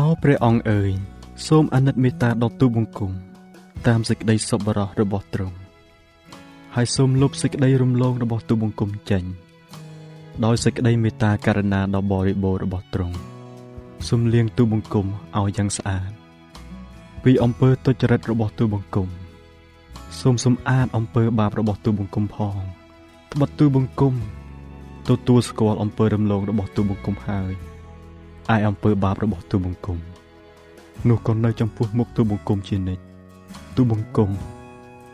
អោព្រះអង្គអើយសូមអាណិតមេត្តាដល់ទូបង្គំតាមសេចក្តីសប្បុរសរបស់ទ្រង់ហើយសូមលុបសេចក្តីរំលងរបស់ទូបង្គំចេញដោយសេចក្តីមេត្តាករុណាដ៏បរិបូរណ៍របស់ទ្រង់សូមលាងទូបង្គំឲ្យយ៉ាងស្អាតពីអំពើទុច្ចរិតរបស់ទូបង្គំសូមសម្អាតអំពើបាបរបស់ទូបង្គំផងត្បិតទូបង្គំទទួលស្គាល់អំពើរំលងរបស់ទូបង្គំហើយ អាយអំពើបាបរបស់ទូបង្គំនោះក៏នៅចំពោះមុខទូបង្គំជានិច្ចទូបង្គំ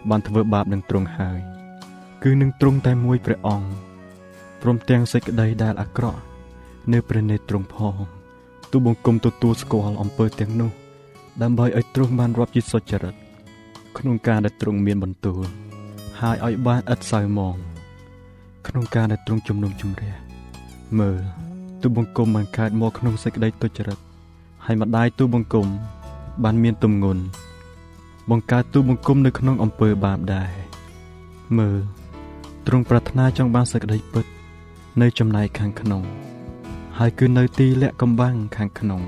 បានធ្វើបាបនឹងទ្រង់ហើយ គឺនឹងទ្រង់តែមួយព្រះអង្គព្រមទាំងសេចក្តីដែលអាក្រក់នៅព្រះនេត្រទ្រង់ផងទូបង្គំទទួលស្គាល់អំពើទាំងនោះ ដើម្បីឲ្យទ្រង់បានរាប់ជាសុចរិតក្នុងការដែលទ្រង់មានបន្ទូលហើយឲ្យបានឥតសៅមងក្នុងការដែលទ្រង់ជំនុំជម្រះមើល ទូបង្គំបានកើតមកក្នុងសេចក្តីទុច្ចរិតហើយម្ដាយទូបង្គំ បានមានទំងន់បង្កើតទូបង្គំនៅក្នុងអំពើបាបដែរមើលទ្រង់ប្រាថ្នាចង់បានសេចក្តីពិត នៅចំណែកខាងក្នុង ហើយគឺនៅទីលាក់កំបាំងខាងក្នុង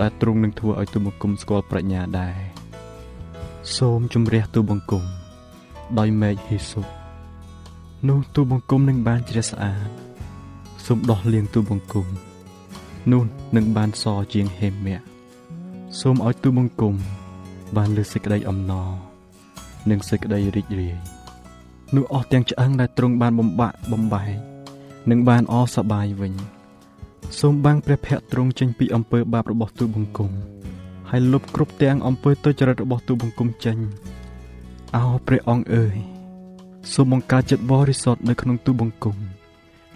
ដែលទ្រង់នឹងធ្វើឲ្យទូបង្គំស្គាល់ប្រាជ្ញាដែរសូមជំរះទូបង្គំដោយមេឃហេសុបនោះទូបង្គំនឹងបានជ្រះស្អាត សូមដោះលាងទូបង្គំនោះនឹងបានសជាងហេមៈសូមឲ្យទូបង្គំបានលើសេចក្តីអំណរនិងសេចក្តីរីករាយនោះអស់ទាំងឆ្អឹងដែលទ្រង់បានបំបាក់បំបែកនឹងបានអសប្បាយវិញសូមបាំងព្រះភ័ក្ត្រទ្រង់ចេញពីអំពើបាបរបស់ទូបង្គំហើយលុបគ្រប់ទាំងអំពើទុច្ចរិតរបស់ទូបង្គំចេញអោព្រះអង្គអើយសូមបង្កើតចិត្តបរិសុទ្ធនៅក្នុងទូបង្គំ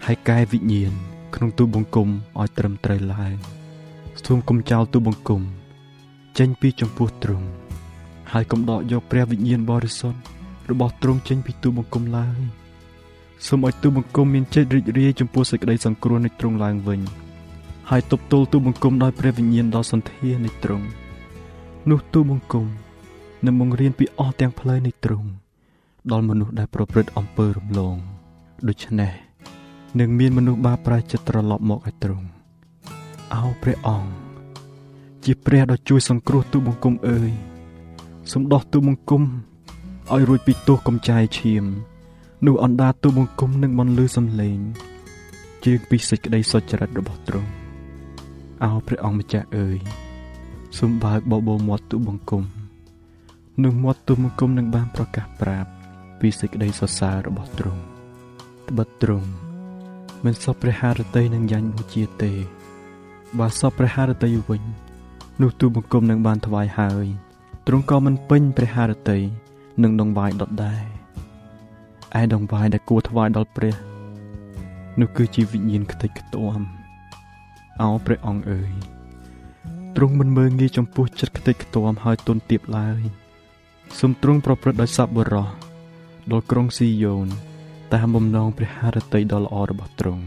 ហើយកែវិញ្ញាណក្នុងទូបង្គំឲ្យត្រឹមត្រូវឡើងសូមកុំចោលទូបង្គំ ចេញពីចំពោះទ្រង់ហើយកុំដកយកព្រះវិញ្ញាណបរិសុទ្ធរបស់ទ្រង់ចេញពីទូបង្គំឡើយសូមឲ្យទូបង្គំមានចិត្តរីករាយចំពោះសេចក្តីសង្គ្រោះនៃទ្រង់ឡើងវិញហើយទប់ទល់ទូបង្គំដោយព្រះវិញ្ញាណដ៏សន្ធានៃទ្រង់នោះទូបង្គំនឹងបង្រៀនពីអស់ទាំងផ្លូវនៃទ្រង់ដល់មនុស្សដែលប្រព្រឹត្តអំពើរំលងដូច្នេះ នឹងមានមនុស្សបាបប្រែចិត្តត្រឡប់មកឲ្យទ្រង់អោព្រះអង្គជាព្រះដ៏ជួយសង្គ្រោះទូបង្គំអើយសំដោះទូបង្គំឲ្យរួចពីទោសកំចាយឈាមនោះអណ្ដាតទូបង្គំនឹងបន្លឺសំឡេងជាងពីសេចក្តីសុចរិតរបស់ទ្រង់អោព្រះអង្គម្ចាស់អើយសូមបើកបបោមាត់ទូបង្គំនោះមាត់ទូបង្គំនឹងបានប្រកាសប្រាប់ពីសេចក្តីសរសើររបស់ទ្រង់ត្បិតទ្រង់ មិនសពព្រះハរតីនឹងយ៉ាញ់បូជាទេបើសពព្រះハរតីវិញនោះទូបង្គំនឹងបានថ្វាយហើយ ទ្រង់ក៏មិនពេញព្រះハរតីនឹងដងវាយដុតដែរឯដងវាយដែលគួរថ្វាយដល់ព្រះនោះគឺជាវិញ្ញាណខ្ទេចខ្ទាំអោព្រះអង្គអើយទ្រង់មិនមើងងាយចំពោះចិត្តខ្ទេចខ្ទាំហើយទុនទៀបឡើយសូមទ្រង់ប្រព្រឹត្តដោយសប្បុរសដល់ក្រុងស៊ីយ៉ូន តាមបំណងព្រះハរតីដ៏ល្អរបស់ទ្រង់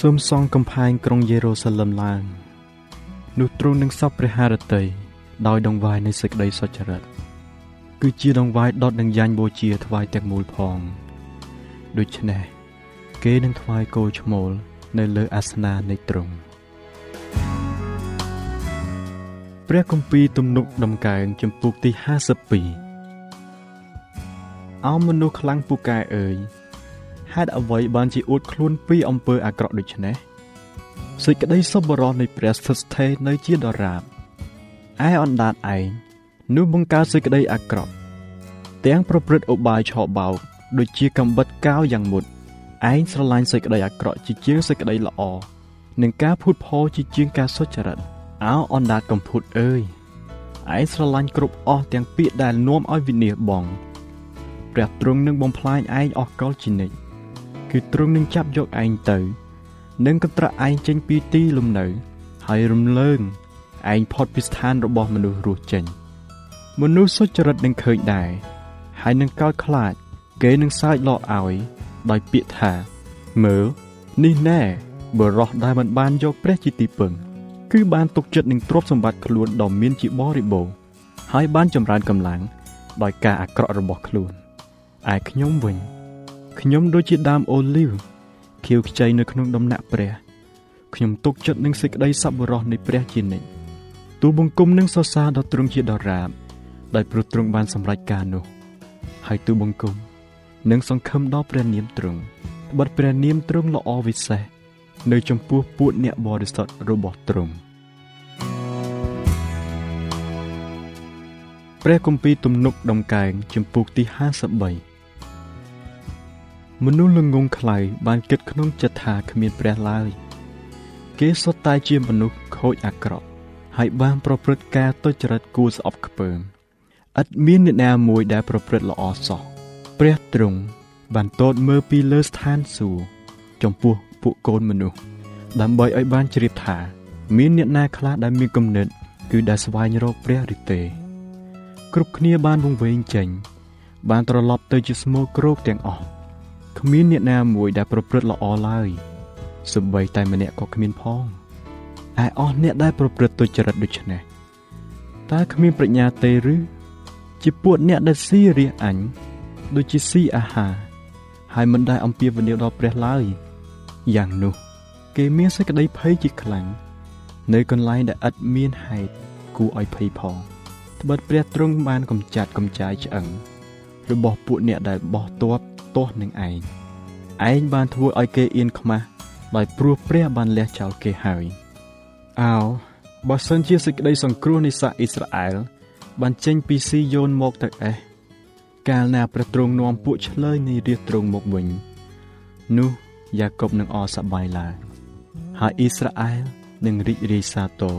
សូមសង់កំផែងក្រុងយេរូសាឡឹមឡើងនោះទ្រង់នឹងសពព្រះハរតីដោយដងវាយនៃសេចក្តីសុចរិតគឺជាដងវាយដុតនឹងយ៉ាញ់បូជាថ្វាយទាំងមូលផងដូច្នេះគេនឹងថ្វាយគោឈ្មោលនៅលើអាសនៈនៃទ្រង់ព្រះគម្ពីរទំនុកដំកើងចំពុកទី52អោមនុស្សខ្លាំងពូកែអើយ ហេតុអ្វីបានជាអួតខ្លួនពីអំពើអាក្រក់ដូច្នេះសេចក្តីសុបរោះនៃព្រះស្ថិតស្ថេរនៅជាដរាបឯអណ្ដាតឯងនោះបង្កើតសេចក្តីអាក្រក់ទាំងប្រព្រឹត្តឧបាយឆោបោកដូចជាកំបិតកោយ៉ាងមុតឯងស្រឡាញ់សេចក្តីអាក្រក់ជាជាងសេចក្តីល្អនិងការភូតផលជាជាងការសុចរិតអោអណ្ដាតកំភុតអើយឯងស្រឡាញ់គ្រប់អស់ទាំងពាក្យដែលនាំឲ្យវិនាសបងព្រះទ្រង់នឹងបំផ្លាញឯងអស់កលជានិច្ច គឺទ្រង់នឹងចាប់យកឯងទៅនឹងកន្ត្រាក់ឯងចេញពីទីលំនៅហើយរំលើងឯងផុតពីស្ថានរបស់មនុស្សរស់ចេញមនុស្សសុចរិតនឹងឃើញដែរហើយនឹងកោតខ្លាច គេនឹងសើចលោកឲ្យ ដោយពាក្យថាមើលនេះណែបរោះដែលមិនបានយកព្រះជាទីពឹងគឺបានទុកចិត្តនឹងទ្រព្យសម្បត្តិខ្លួនដ៏មានជាបរិបូរណ៍ហើយបានចម្រើនកម្លាំងដោយការអាក្រក់របស់ខ្លួនឯខ្ញុំវិញ ខ្ញុំដូចជាដើមអូលីវខៀវខ្ចីនៅក្នុងដំណាក់ព្រះខ្ញុំទុកចិត្តនឹងសេចក្តីសប្បុរសនៃព្រះជានិច្ចទូបង្គំនឹងសរសើរដល់ទ្រង់ជាដរាបដោយព្រោះទ្រង់បានសម្រេចការនោះ ហើយទូបង្គំនឹងសង្ឃឹមដល់ព្រះនាមទ្រង់បិទព្រះនាមទ្រង់ល្អវិសេសនៅចំពោះពួកអ្នកបរិសុទ្ធរបស់ទ្រង់ព្រះគម្ពីរទំនុកដំកើងចំពុកទី53 មនុស្សល្ងងខ្លៅបានគិតក្នុងចិត្តថាគ្មានព្រះឡើយ គេសុទ្ធតែជាមនុស្សខូចអាក្រក់ហើយបានប្រព្រឹត្តការទុច្ចរិតគួរស្អប់ខ្ពើមឥតមានអ្នកណាមួយដែលប្រព្រឹត្តល្អសោះព្រះទ្រង់បានទតមើលពីលើស្ថានសួគ៌ចំពោះពួកកូនមនុស្សដើម្បីឲ្យបានជ្រាបថា មានអ្នកណាខ្លះដែលមានគំនិតគឺដែលស្វែងរកព្រះឬទេ គ្រប់គ្នាបានវង្វេងចេញ បានត្រឡប់ទៅជាស្មោក្រោកទាំងអស់ គ្មានអ្នកណាមួយដែលប្រព្រឹត្តល្អឡើយសម្បីតែម្នាក់ក៏គ្មានផងឯអស់អ្នកដែលប្រព្រឹត្តទុច្ចរិតដូច្នេះតើគ្មានប្រាជ្ញាទេឬជាពួកអ្នកដែលស៊ីរះអញដូចជាស៊ីអាហារហើយមិនដែលអំពាវនាវដល់ព្រះឡើយយ៉ាងនោះ គេមានសេចក្តីភ័យជាខ្លាំងនៅកន្លែងដែលឥតមានហេតុគួរឲ្យភ័យផងត្បិតព្រះទ្រង់បានកំចាត់កំចាយឆ្អឹងរបស់ពួកអ្នកដែលបោះទ័ព ទាស់នឹងឯងឯងបានធ្វើឲ្យគេអៀនខ្មាស់ដោយព្រោះព្រះបានលះចោលគេហើយអោបើសិនជាសេចក្តីសង្គ្រោះនៃសាសអ៊ីស្រាអែលបានចេញពីស៊ីយ៉ូនមកទៅអេសកាលណាព្រះទ្រង់នាំពួកឆ្លើយនៃរាជទ្រង់មកវិញនោះយ៉ាកុបនឹងអសប្បាយឡើងហើយអ៊ីស្រាអែលនឹងរីករាយសាទរ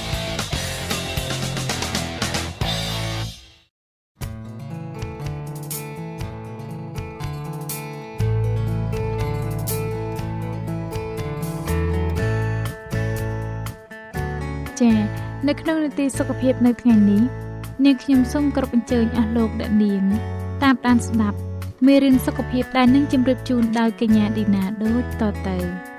នៅក្នុងនីតិសុខភាពនៅថ្ងៃនេះនាងខ្ញុំសូមគោរពអញ្ជើញអស់លោកអ្នកនាង តាមដានស្ដាប់មេរៀនសុខភាពដែលនឹងជម្រាបជូនដោយកញ្ញាឌីណាដូចតទៅ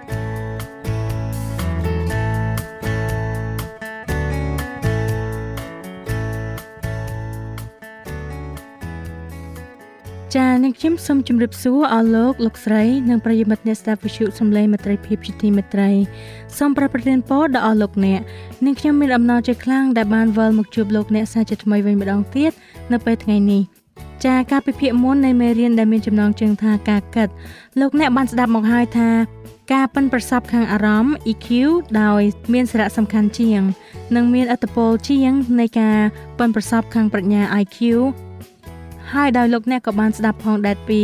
ចា៎អ្នកខ្ញុំសូមជម្រាបសួរអស់លោកលោកស្រីនិងប្រិយមិត្តអ្នកស្ដាប់វិទ្យុសំឡេងមេត្រីភាពជាទីមេត្រីសូមប្រប្រទានពរដល់អស់លោកអ្នកនិងខ្ញុំមានអំណរជាខ្លាំងដែលបានវិលមកជួបលោកអ្នកសាជាថ្មីវិញម្ដងទៀតនៅពេលថ្ងៃនេះចាការពិភាក្សាមុននៃមេរៀនដែលមានចំណងជើងថាការគិតលោកអ្នកបានស្ដាប់មកហើយថាការប៉ិនប្រសពខាងអារម្មណ៍ EQ ដោយមានសារៈសំខាន់ជាង និងមានអត្តពលជាងនៃការប៉ិនប្រសពខាងប្រាជ្ញា IQ ហើយដោយលោកអ្នកក៏បានស្ដាប់ផងដែរពី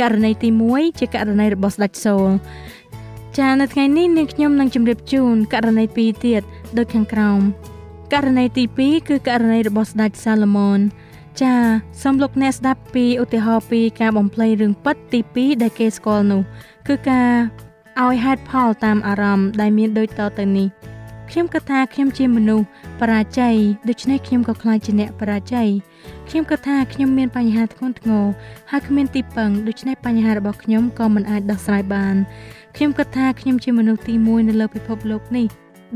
ករណីទី1ជាករណីរបស់ស្ដេចសូលចានៅថ្ងៃនេះនាងខ្ញុំនឹងជម្រាបជូនករណី2ទៀតដូចខាងក្រោមករណីទី2គឺករណីរបស់ស្ដេចសាឡូមោនចាសូមលោកអ្នកស្ដាប់ពីឧទាហរណ៍ពីការបំភ្លៃរឿងពិតទី2ដែលគេស្គាល់នោះ គឺការឲ្យហេតុផលតាមអារម្មណ៍ដែលមានដូចតទៅនេះខ្ញុំគិតថាខ្ញុំជាមនុស្សបរាជ័យដូច្នេះខ្ញុំក៏ខ្លាចជាអ្នកបរាជ័យ ខ្ញុំគិតថាខ្ញុំមានបញ្ហាធ្ងន់ធ្ងរហើយគ្មានទីពឹងដូច្នេះបញ្ហារបស់ខ្ញុំក៏មិនអាចដោះស្រាយបានខ្ញុំគិតថាខ្ញុំជាមនុស្សទី1នៅលើពិភពលោកនេះ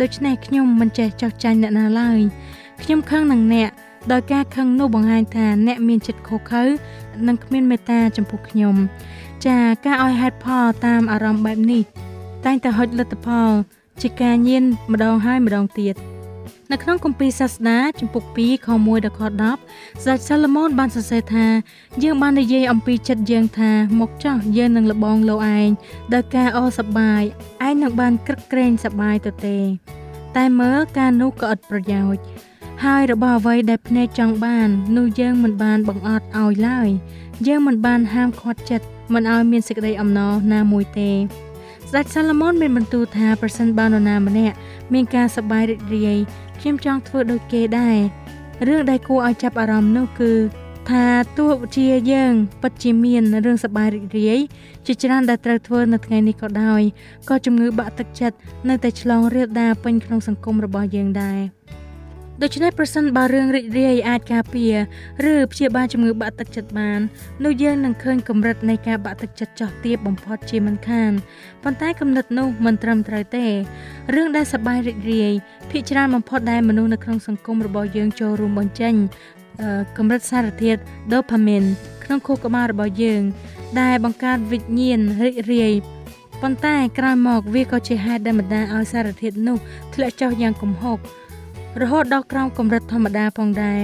ដូច្នេះខ្ញុំមិនចេះចោះចាញ់អ្នកណាឡើយខ្ញុំខឹងនឹងអ្នកដោយការខឹងនោះបង្ហាញថាអ្នកមានចិត្តខុសខើនិងគ្មានមេត្តាចំពោះខ្ញុំ ចាការឲ្យហេតុផលតាមអារម្មណ៍បែបនេះ តែងតែហុចលទ្ធផល ជាការញៀនម្ដងហើយម្ដងទៀត នៅក្នុងគម្ពីរសាស្តាចំពុក2ខ1ដល់ខ10ស្ដេចសាឡូមោនបានសរសេរថាយើងបាននិយាយអំពីចិត្តយើងថាមកចោះយើងនឹងលបងលោឯងដោយការអសប្បាយឯងនឹងបានក្រឹកក្រែងសប្បាយទៅទេ តែមើលការនោះក៏ឥតប្រយោជន៍ហើយរបស់អ្វីដែលភ្នែកចង់បាននោះយើងមិនបានបង្អត់ឲ្យឡើយយើងមិនបានហាមឃាត់ចិត្តមិនឲ្យមានសេចក្តីអំណរណាមួយទេស្ដេចសាឡូមោនមានបន្ទូលថាប្រសិនបើនរណាម្នាក់មានការសប្បាយរីករាយ ខ្ញុំចង់ធ្វើដូចគេដែររឿងដែលគួរឲ្យចាប់អារម្មណ៍នោះគឺថាទោះជាយើងពិតជាមានរឿងសប្បាយរីករាយជាច្រើនដែលត្រូវធ្វើនៅថ្ងៃនេះក៏ដោយក៏ជំងឺបាក់ទឹកចិត្តនៅតែឆ្លងរាលដាលពេញក្នុងសង្គមរបស់យើងដែរ ដូច្នេះប្រសិនបើរឿងរីករាយអាចការពារឬព្យាបាលជំងឺបាក់ទឹកចិត្តបាននោះយើងនឹងឃើញកម្រិតនៃការបាក់ទឹកចិត្តចោះទាបបំផុតជាមិនខានប៉ុន្តែគំនិតនោះមិនត្រឹមត្រូវទេរឿងដែលសប្បាយរីករាយភាគច្រើនបំផុតដែលមនុស្សនៅក្នុងសង្គមរបស់យើងចូលរួមបញ្ចេញកម្រិតសារធាតុ dopamine ក្នុងខួរក្បាលរបស់យើង ដែលបង្កើតវិញ្ញាណរីករាយប៉ុន្តែក្រោយមកវាក៏ជាហេតុដែលបណ្ដាលឲ្យសារធាតុនោះធ្លាក់ចុះយ៉ាងគំហុក រហូតដល់ក្រោមកម្រិតធម្មតាផងដែរ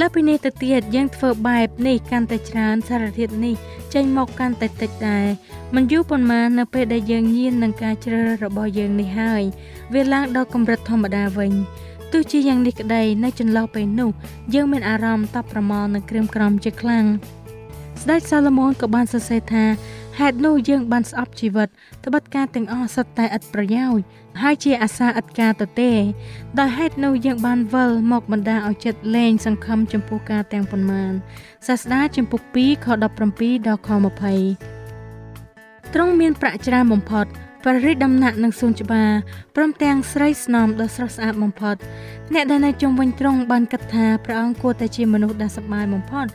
លើពីនេះទៅទៀតយើងធ្វើបែបនេះកាន់តែច្រើនសារធាតុនេះចេញមកកាន់តែតិចដែរមិនយូរប៉ុន្មាននៅពេលដែលយើងញៀននឹងការជ្រើសរើសរបស់យើងនេះហើយវាឡើងដល់កម្រិតធម្មតាវិញទោះជាយ៉ាងនេះក្តីនៅចន្លោះពេលនោះយើងមានអារម្មណ៍តប់ប្រមល់នឹងក្រៀមក្រំជាខ្លាំងស្ដេចសាឡូមោនក៏បានសរសេរថា ហេតុនោះយើងបានស្អប់ជីវិតត្បិតការទាំងអស់សុទ្ធតែឥតប្រយោជន៍ហើយជាអាសាឥតការទៅទេដោយហេតុនោះយើងបានវិលមកបណ្ដាឲ្យចិត្តលែងសង្ឃឹមចំពោះការទាំងប៉ុន្មានសាស្តាចំពុក2ខ17ដល់ខ20ទ្រង់មានប្រាក់ច្រើនបំផុត ព្រះរាជដំណាក់នឹងសួនច្បារព្រមទាំងស្រីស្នំដ៏ស្រស់ស្អាតបំផុតអ្នកដែលនៅជុំវិញទ្រង់បានគិតថាព្រះអង្គគួរតែជាមនុស្សដែលសប្បាយបំផុត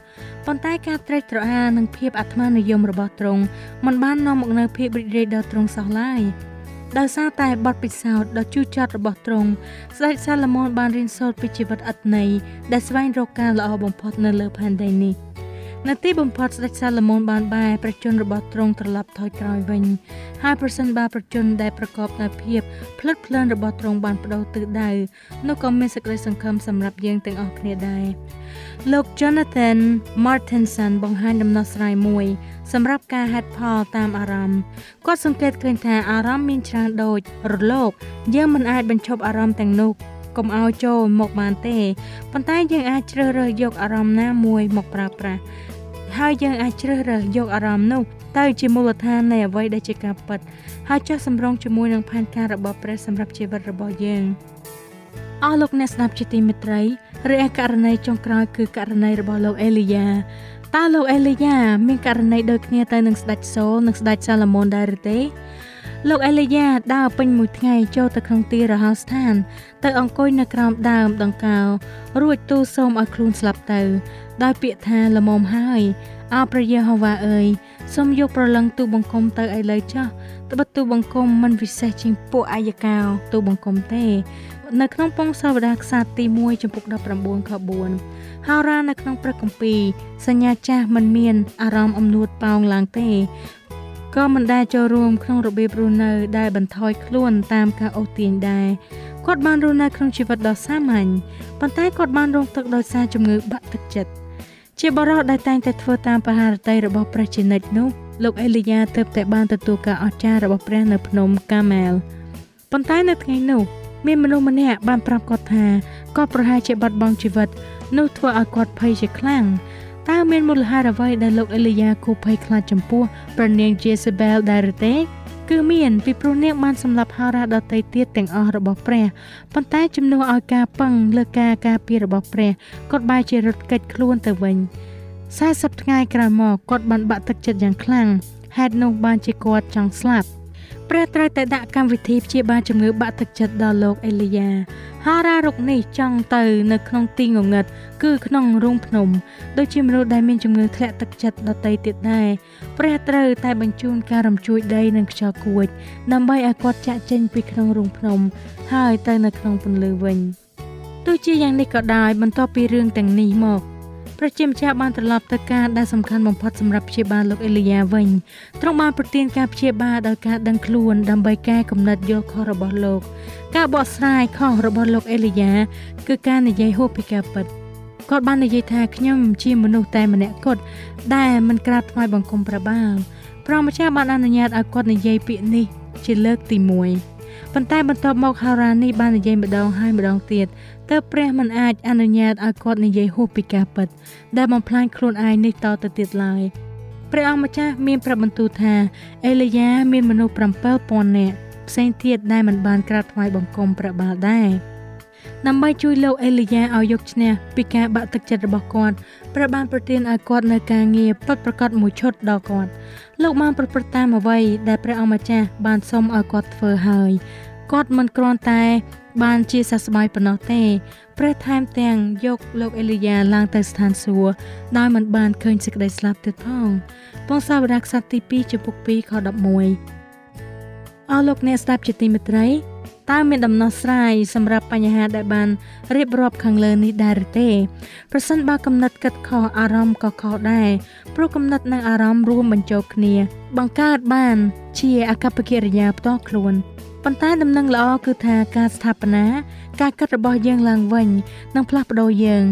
ប៉ុន្តែការត្រេកត្រអាលនិងភាពអាត្មានិយមរបស់ទ្រង់មិនបាននាំមកនូវភាពរីករាយដល់ទ្រង់សោះឡើយដោយសារតែបទពិសោធន៍ដ៏ជូរចត់របស់ទ្រង់ស្ដេចសាឡូមោនបានរៀនសូត្រពីជីវិតឥតន័យដែលស្វែងរកការល្អបំផុតនៅលើផែនដីនេះ។ នៅទីបំផុតស្ដេចសាឡូមោនបានបែរប្រជជនរបស់ទ្រង់ត្រឡប់ថយក្រោយវិញហើយប្រសិនបើប្រជជនដែលប្រកបដោយភាពផ្លិតផ្លន់របស់ទ្រង់បានបដូរទិសដៅនោះក៏មានសេចក្តីសង្ឃឹមសម្រាប់យើងទាំងអស់គ្នាដែរលោក Jonathan Martinson បង្ហាញដំណោះស្រាយមួយ សម្រាប់ការហេតុផលតាមអារម្មណ៍គាត់សង្កេតឃើញថាអារម្មណ៍មានច្រើនដូចរលកយើងមិនអាចបញ្ឈប់អារម្មណ៍ទាំងនោះ កុំឲ្យចូលមកបានទេប៉ុន្តែយើងអាចជ្រើសរើសយកអារម្មណ៍ណាមួយមកប្រើប្រាស់ហើយយើងអាចជ្រើសរើសយកអារម្មណ៍នោះទៅជាមូលដ្ឋាននៃអ្វីដែលជាការពិតហើយចុះសម្រងជាមួយនឹងផែនការរបស់ព្រះសម្រាប់ជីវិតរបស់យើងអស់លោកអ្នកស្ដាប់ជាទីមេត្រីឬឯករណីចុងក្រោយគឺករណីរបស់លោកអេលីយ៉ាតើលោកអេលីយ៉ាមានករណីដូចគ្នាទៅនឹងស្ដេចសូលនិងស្ដេចសាឡូមោនដែរឬទេ លោកអេលីយ៉ាដើរពេញមួយថ្ងៃចូលទៅក្នុងទីរហោស្ថាន ទៅអង្គុយនៅក្រោមដើមដង្កោរួចទូលសូមឲ្យខ្លួនស្លាប់ទៅ ដោយពាក្យថាល្មមហើយអោព្រះយេហូវ៉ាអើយសូមយកប្រឡឹងទូបង្គំទៅឥឡូវចុះត្បិតទូបង្គំមិនពិសេសជាងពួកអាយកោទូបង្គំទេ នៅក្នុងពងសាវតាខ្សាទី1ចំពុក19ខ4ហោរានៅក្នុងព្រះគម្ពីរសញ្ញាចាស់មិនមានអារម្មណ៍អំនួតប៉ោងឡើងទេ ក៏មិនដែលចូលរួមក្នុងរបៀបរស់នៅដែលបន្ថយខ្លួនតាមការអូសទាញដែរគាត់បានរស់នៅក្នុងជីវិតដ៏សាមញ្ញប៉ុន្តែគាត់បានរងទឹកដោយសារជំងឺបាក់ទឹកចិត្តជាបរិសុទ្ធដែលតែងតែធ្វើតាមបហារតីរបស់ព្រះជានិច្ចនោះលោកអេលីយ៉ាទើបតែបានទទួលការអស្ចារ្យរបស់ព្រះនៅភ្នំកាមែលប៉ុន្តែនៅថ្ងៃនោះមានមនុស្សម្នាក់បានប្រាប់គាត់ថាគាត់ប្រហែលជាបាត់បង់ជីវិតនោះធ្វើឲ្យគាត់ភ័យជាខ្លាំង តើមានមូលហេតុអ្វីដែលលោកអេលីយ៉ាគូភ័យខ្លាចចំពោះព្រះនាងជាសេបែលដែរឬទេគឺមានពីព្រោះនាងបានសម្លាប់ហោរាដតីទៀតទាំងអស់របស់ព្រះប៉ុន្តែជំនួសឲ្យការពឹងលើការការពាររបស់ព្រះគាត់បែរជារត់គេចខ្លួនទៅវិញ40ថ្ងៃក្រោយមកគាត់បានបាក់ទឹកចិត្តយ៉ាងខ្លាំងហេតុនោះបានជាគាត់ចង់ស្លាប់ ព្រះត្រូវតែដាក់កម្មវិធីព្យាបាលជំងឺបាក់ទឹកចិត្តដល់លោកអេលីយ៉ាហារ៉ារុកនេះចង់ទៅនៅក្នុងទីងងឹតគឺក្នុងរូងភ្នំដូចជាមនុស្សដែលមានជំងឺធ្លាក់ទឹកចិត្តដតីទៀតដែរព្រះត្រូវតែបញ្ជូនការរំជួយដីនិងខ្យល់គួចដើម្បីឲ្យគាត់ចាក់ចេញពីក្នុងរូងភ្នំ ហើយទៅនៅក្នុងពន្លឺវិញទោះជាយ៉ាងនេះក៏ដោយបន្ទាប់ពីរឿងទាំងនេះមក ព្រះជាម្ចាស់បានត្រឡប់ទៅការដែលសំខាន់បំផុតសម្រាប់ព្យាបាលលោកអេលីយ៉ាវិញទ្រង់បានប្រទានការព្យាបាលដោយការដឹងខ្លួនដើម្បីកែកំណត់យល់ខុសរបស់លោក ការបកស្រាយខុសរបស់លោកអេលីយ៉ាគឺការនិយាយហួសពីការពិតគាត់បាននិយាយថាខ្ញុំជាមនុស្សតែម្នាក់គត់ដែលមិនក្រាបថ្វាយបង្គំព្រះបាទព្រះម្ចាស់បានអនុញ្ញាតឲ្យគាត់និយាយពាក្យនេះជាលើកទី1ប៉ុន្តែបន្ទាប់មកហារ៉ានេះបាននិយាយម្ដងហើយម្ដងទៀត ទើបព្រះមិនអាចអនុញ្ញាតឲ្យគាត់និយាយហួសពីការពិត ដែលបំផ្លាញខ្លួនឯងនេះតទៅទៀតឡើយព្រះអង្គម្ចាស់មានប្រាប់បន្ទូលថាអេលីយ៉ាមានមនុស្ស7000នាក់ផ្សេងទៀតដែលមិនបានក្រាបថ្វាយបង្គំព្រះបាលដែរដើម្បីជួយលោកអេលីយ៉ាឲ្យយកឈ្នះពីការបាក់ទឹកចិត្តរបស់គាត់ព្រះបានប្រទានឲ្យគាត់នៅការងារពិតប្រាកដមួយឈុតដល់គាត់លោកបានប្រព្រឹត្តតាមអ្វីដែលព្រះអង្គម្ចាស់បានសុំឲ្យគាត់ធ្វើហើយគាត់មិនគ្រាន់តែ បានជាសះស្បើយប៉ុណ្ណោះទេព្រះថែមទាំងយកលោកអេលីយ៉ាឡើងទៅស្ថានសួគ៌ដោយមិនបានឃើញសេចក្តីស្លាប់ទៀតផងពងសាវតារខ្សត្រទី2ចំពុក2ខ11អស់លោកអ្នកស្ដាប់ជាទីមេត្រីតើមានដំណោះស្រាយសម្រាប់បញ្ហាដែលបានរៀបរាប់ខាងលើនេះដែរឬទេប្រសិនបើកំណត់គិតខុសអារម្មណ៍ក៏ខុសដែរព្រោះកំណត់និងអារម្មណ៍រួមបញ្ចូលគ្នា បង្កើតបាន ជាអកប្បកិរិយាផ្ទាល់ខ្លួន ប៉ុន្តែដំណឹងល្អគឺថាការស្ថាបនាការគិតរបស់យើងឡើងវិញនឹងផ្លាស់ប្ដូរយើង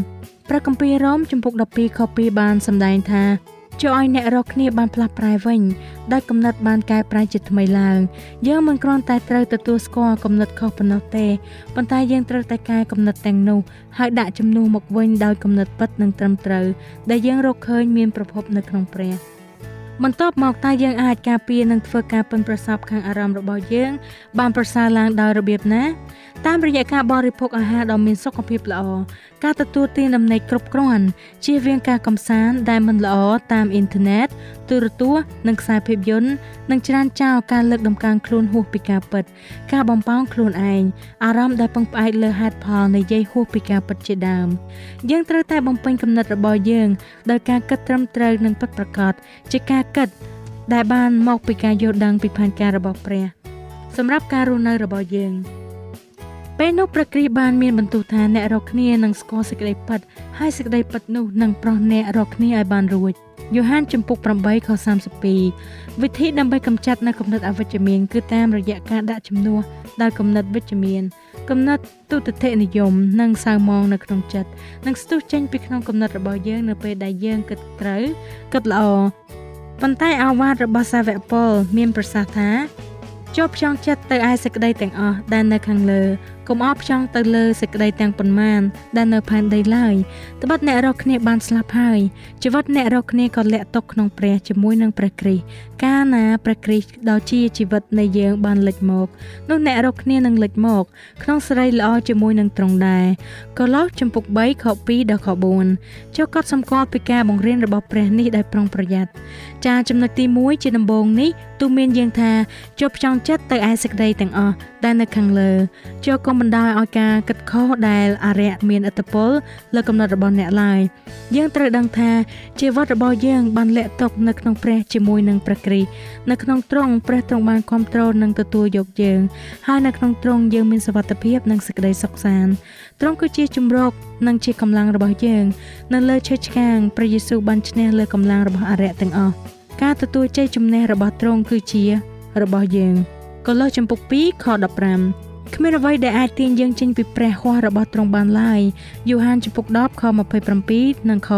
ព្រះគម្ពីររ៉ូមជំពូក12ខ2បានសម្ដែងថាជួយឲ្យអ្នករកគ្នាបានផ្លាស់ប្រែវិញដោយគំនិតបានកែប្រែជាថ្មីឡើងយើងមិនគ្រាន់តែត្រូវទទួលស្គាល់គំនិតខុសប៉ុណ្ណោះទេប៉ុន្តែយើងត្រូវតែកែគំនិតទាំងនោះហើយដាក់ជំនួសមកវិញដោយគំនិតពិតនិងត្រឹមត្រូវដែលយើងរកឃើញមានប្រភពនៅក្នុងព្រះ។ បន្ទាប់មកតើយើងអាចការពារនិងធ្វើការពឹងប្រសពខាងអារម្មណ៍របស់យើង បានប្រសើរឡើងដោយរបៀបណាតាមរយៈការបរិភោគអាហារដ៏មានសុខភាពល្អការទទួលទានដំណេកគ្រប់គ្រាន់ជៀសវាងការកំសាន្តដែលមិនល្អតាមអ៊ីនធឺណិតទូរទស្សន៍និងខ្សែភាពយន្តនិងច្រានចោលការលើកដំកើងខ្លួនហួសពីការពិត ការបំផោងខ្លួនឯងអារម្មណ៍ដែលពឹងផ្អែកលើហេតុផលនៃយាយហួសពីការពិតជាដើមយើងត្រូវតែបំពេញគំនិតរបស់យើងដោយការគិតត្រឹមត្រូវនិងពិតប្រាកដជាការគិតដែលបានមកពីការយល់ដឹងពីផែនការរបស់ព្រះ សម្រាប់ការរស់នៅរបស់យើង ពេលនោះព្រះគ្រីស្ទបានមានបន្ទូលថាអ្នករកគ្នានឹងស្គាល់សេចក្តីពិតហើយសេចក្តីពិតនោះនឹងប្រោះអ្នករកគ្នាឲ្យបានរួចយូហានចំពុក8ខ32វិធីដើម្បីកម្ចាត់នៅគំនិតអវិជ្ជមានគឺតាមរយៈការដាក់ជំនួសដោយគំនិតវិជ្ជមានគំនិតទុតិធិនិយមនិងសៅមងនៅក្នុងចិត្តនិងស្ទុះចេញពីក្នុងគំនិតរបស់យើងនៅពេលដែលយើងគិតត្រូវគិតល្អប៉ុន្តែអាវ៉ាតរបស់សាវកពលមានប្រសាសន៍ថាជាប់ផ្ចង់ចិត្តទៅឯសេចក្តីទាំងអស់ដែលនៅខាងលើ កុំអោបផ្ចង់ទៅលើសេចក្តីទាំងប៉ុន្មានដែលនៅផែនដីឡើយត្បិតអ្នករកគ្នាបានស្លាប់ហើយជីវិតអ្នករកគ្នាក៏លាក់ទុកក្នុងព្រះជាមួយនឹងព្រះគ្រីស្ទកាលណាព្រះគ្រីស្ទដ៏ជាជីវិតនៃយើងបានលេចមកនោះអ្នករកគ្នានឹងលេចមក ក្នុងសេរីល្អជាមួយនឹងទ្រង់ដែរកឡោសចំពុក3ខ2ដល់ខ4ចូលកត់សម្គាល់ពីការបង្រៀនរបស់ព្រះនេះដោយប្រុងប្រយ័ត្នចាចំណុចទី1ជាដំបូងនេះទូមានយើងថាចូលផ្ចង់ចិត្តទៅឯសេចក្តីទាំងអស់ដែលនៅខាងលើចូលកុំបណ្ដោយឲ្យការគិតខុសដែលអរិយមានឥទ្ធិពលលើកំណត់របស់អ្នកឡើយយើងត្រូវដឹងថាជីវិតរបស់យើងបានលាក់ទុកនៅក្នុងព្រះជាមួយនឹងព្រះគ្រីស្ទនៅក្នុងទ្រង់ព្រះទ្រង់បានគ្រប់គ្រងនិងទទួលយកយើងហើយនៅក្នុងទ្រង់យើងមានសុវត្ថិភាពនិងសេចក្តីសុខសាន្តទ្រង់គឺជាជំរកនិងជាកម្លាំងរបស់យើង នៅលើឈើឆ្កាងព្រះយេស៊ូវបានឈ្នះលើកម្លាំងរបស់អរិយទាំងអស់ការទទួលជ័យជំនះរបស់ទ្រង់គឺជារបស់យើង កូឡូសចំពុក2ខ15 គ្មានអ្វីដែលអាចទាញយើងចេញពីព្រះហស្ថរបស់ទ្រង់បានឡើយយូហានចំពុក10ខ27និងខ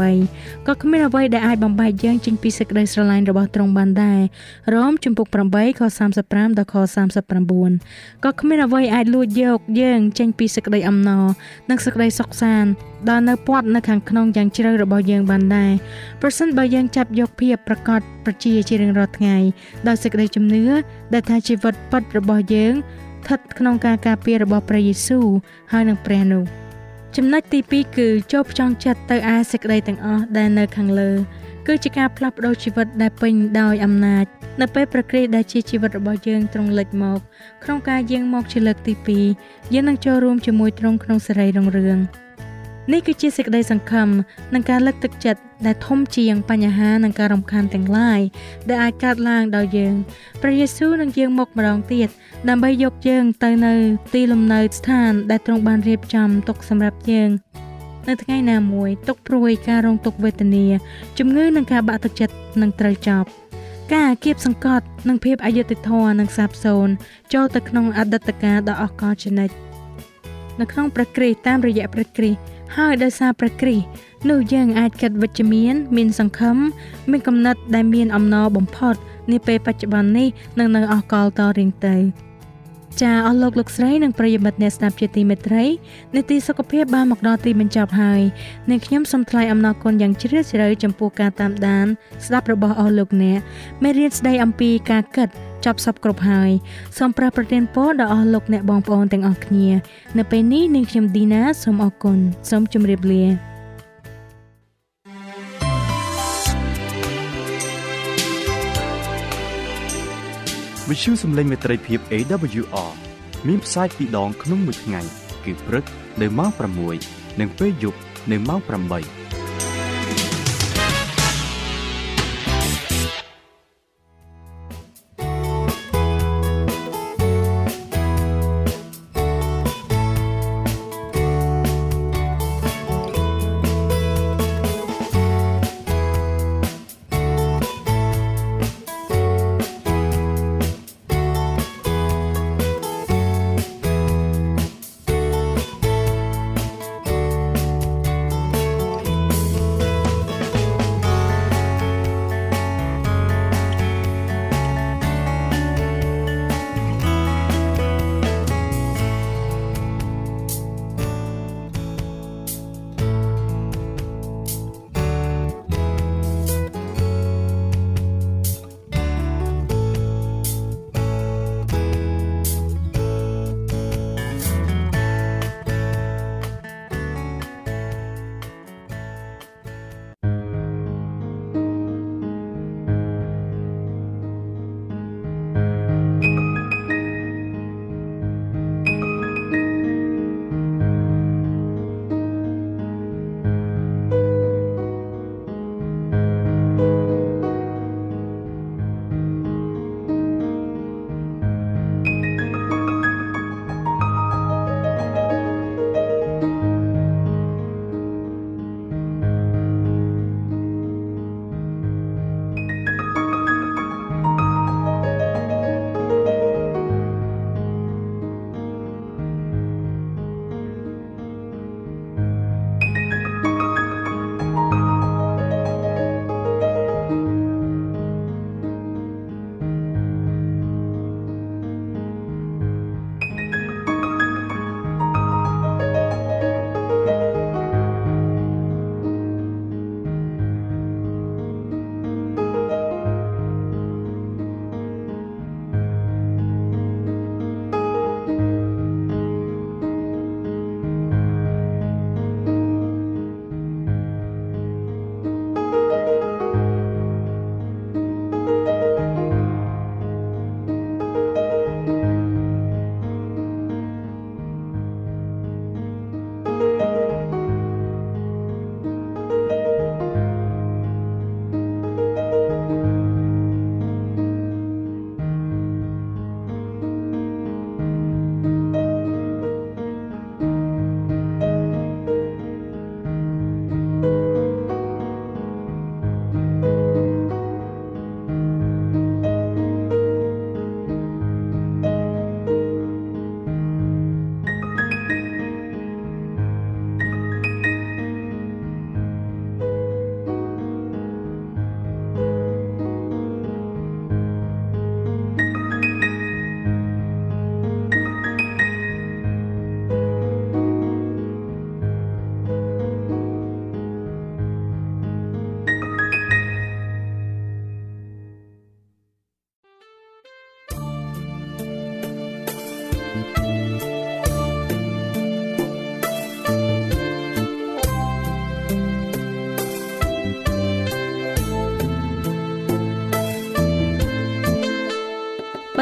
28ក៏គ្មានអ្វីដែលអាចបំបែកយើងចេញពីសេចក្តីស្រឡាញ់របស់ទ្រង់បានដែររ៉ូមចំពុក8ខ35ដល់ខ39ក៏គ្មានអ្វីអាចលួចយកយើងចេញពីសេចក្តីអំណរនិងសេចក្តីសុខសាន្តដែលនៅព័ទ្ធនៅខាងក្នុងយ៉ាងជ្រៅរបស់យើងបានដែរប្រសិនបើយើងចាប់យកភាពប្រកបប្រជាជារៀងរាល់ថ្ងៃដោយសេចក្តីជំនឿដែលថាជីវិតពិតរបស់យើង ស្ថិតក្នុងការការពាររបស់ព្រះយេស៊ូវហើយនឹងព្រះនោះចំណុចទី2គឺចូលផ្ចង់ចិត្តទៅឯសេចក្តីទាំងអស់ដែលនៅខាងលើគឺជាការផ្លាស់ប្ដូរជីវិតដែលពេញដោយអំណាចនៅពេលប្រក្រេដែលជាជីវិតរបស់យើងទ្រង់លេចមកក្នុងការយាងមកជាលើកទី2យើងនឹងចូលរួមជាមួយទ្រង់ក្នុងសេរីរុងរឿង នេះគឺជាសេចក្តីសង្ឃឹមនិងការលើកទឹកចិត្តដែលធំជាងបញ្ហានិងការរំខានទាំងឡាយដែលអាចកើតឡើងដោយយើងព្រះយេស៊ូវនឹងយាងមកម្ដងទៀតដើម្បីយកយើងទៅនៅទីលំនៅស្ថានដែលទ្រង់បានរៀបចំទុកសម្រាប់យើងនៅថ្ងៃណាមួយទុកព្រួយការរងទុក្ខវេទនាជំងឺនិងការបាក់ទឹកចិត្តនឹងត្រូវចប់ការគៀបសង្កត់និងភាពអយុត្តិធម៌នឹងសាបសូន្យចូលទៅក្នុងអតីតកាលដ៏អស់កលជានិច្ចនៅក្នុងព្រះគ្រីស្ទតាមរយៈព្រះគ្រីស្ទ ហើយដោយសារព្រះគ្រីស្ទនោះយើងអាចគិតវិជ្ជមាន មានសង្ឃឹមមានគំនិតដែលមានអំណរបំផុតនាពេលបច្ចុប្បន្ននេះនិងនៅអស់កលតរៀងទៅចាអស់លោកលោកស្រីនិងប្រិយមិត្តអ្នកស្ដាប់ជាទីមេត្រីនេតិសុខភាពបានមកដល់ទីបញ្ចប់ហើយនាងខ្ញុំសូមថ្លែងអំណរគុណយ៉ាងជ្រាលជ្រៅចំពោះការតាមដានស្ដាប់របស់អស់លោកអ្នកមេរៀនស្ដីអំពីការគិត ចប់សពគ្រប់ហើយសូមប្រះប្រទានពរដល់អស់លោកអ្នកបងប្អូនទាំងអស់គ្នា នៅពេលនេះនាងខ្ញុំឌីណាសូមអរគុណសូមជម្រាបលាវិទ្យុសំឡេងមេត្រីភាព AWR មានផ្សាយពីរដងក្នុងមួយថ្ងៃ គឺព្រឹកនៅម៉ោង6និងពេលយប់នៅម៉ោង8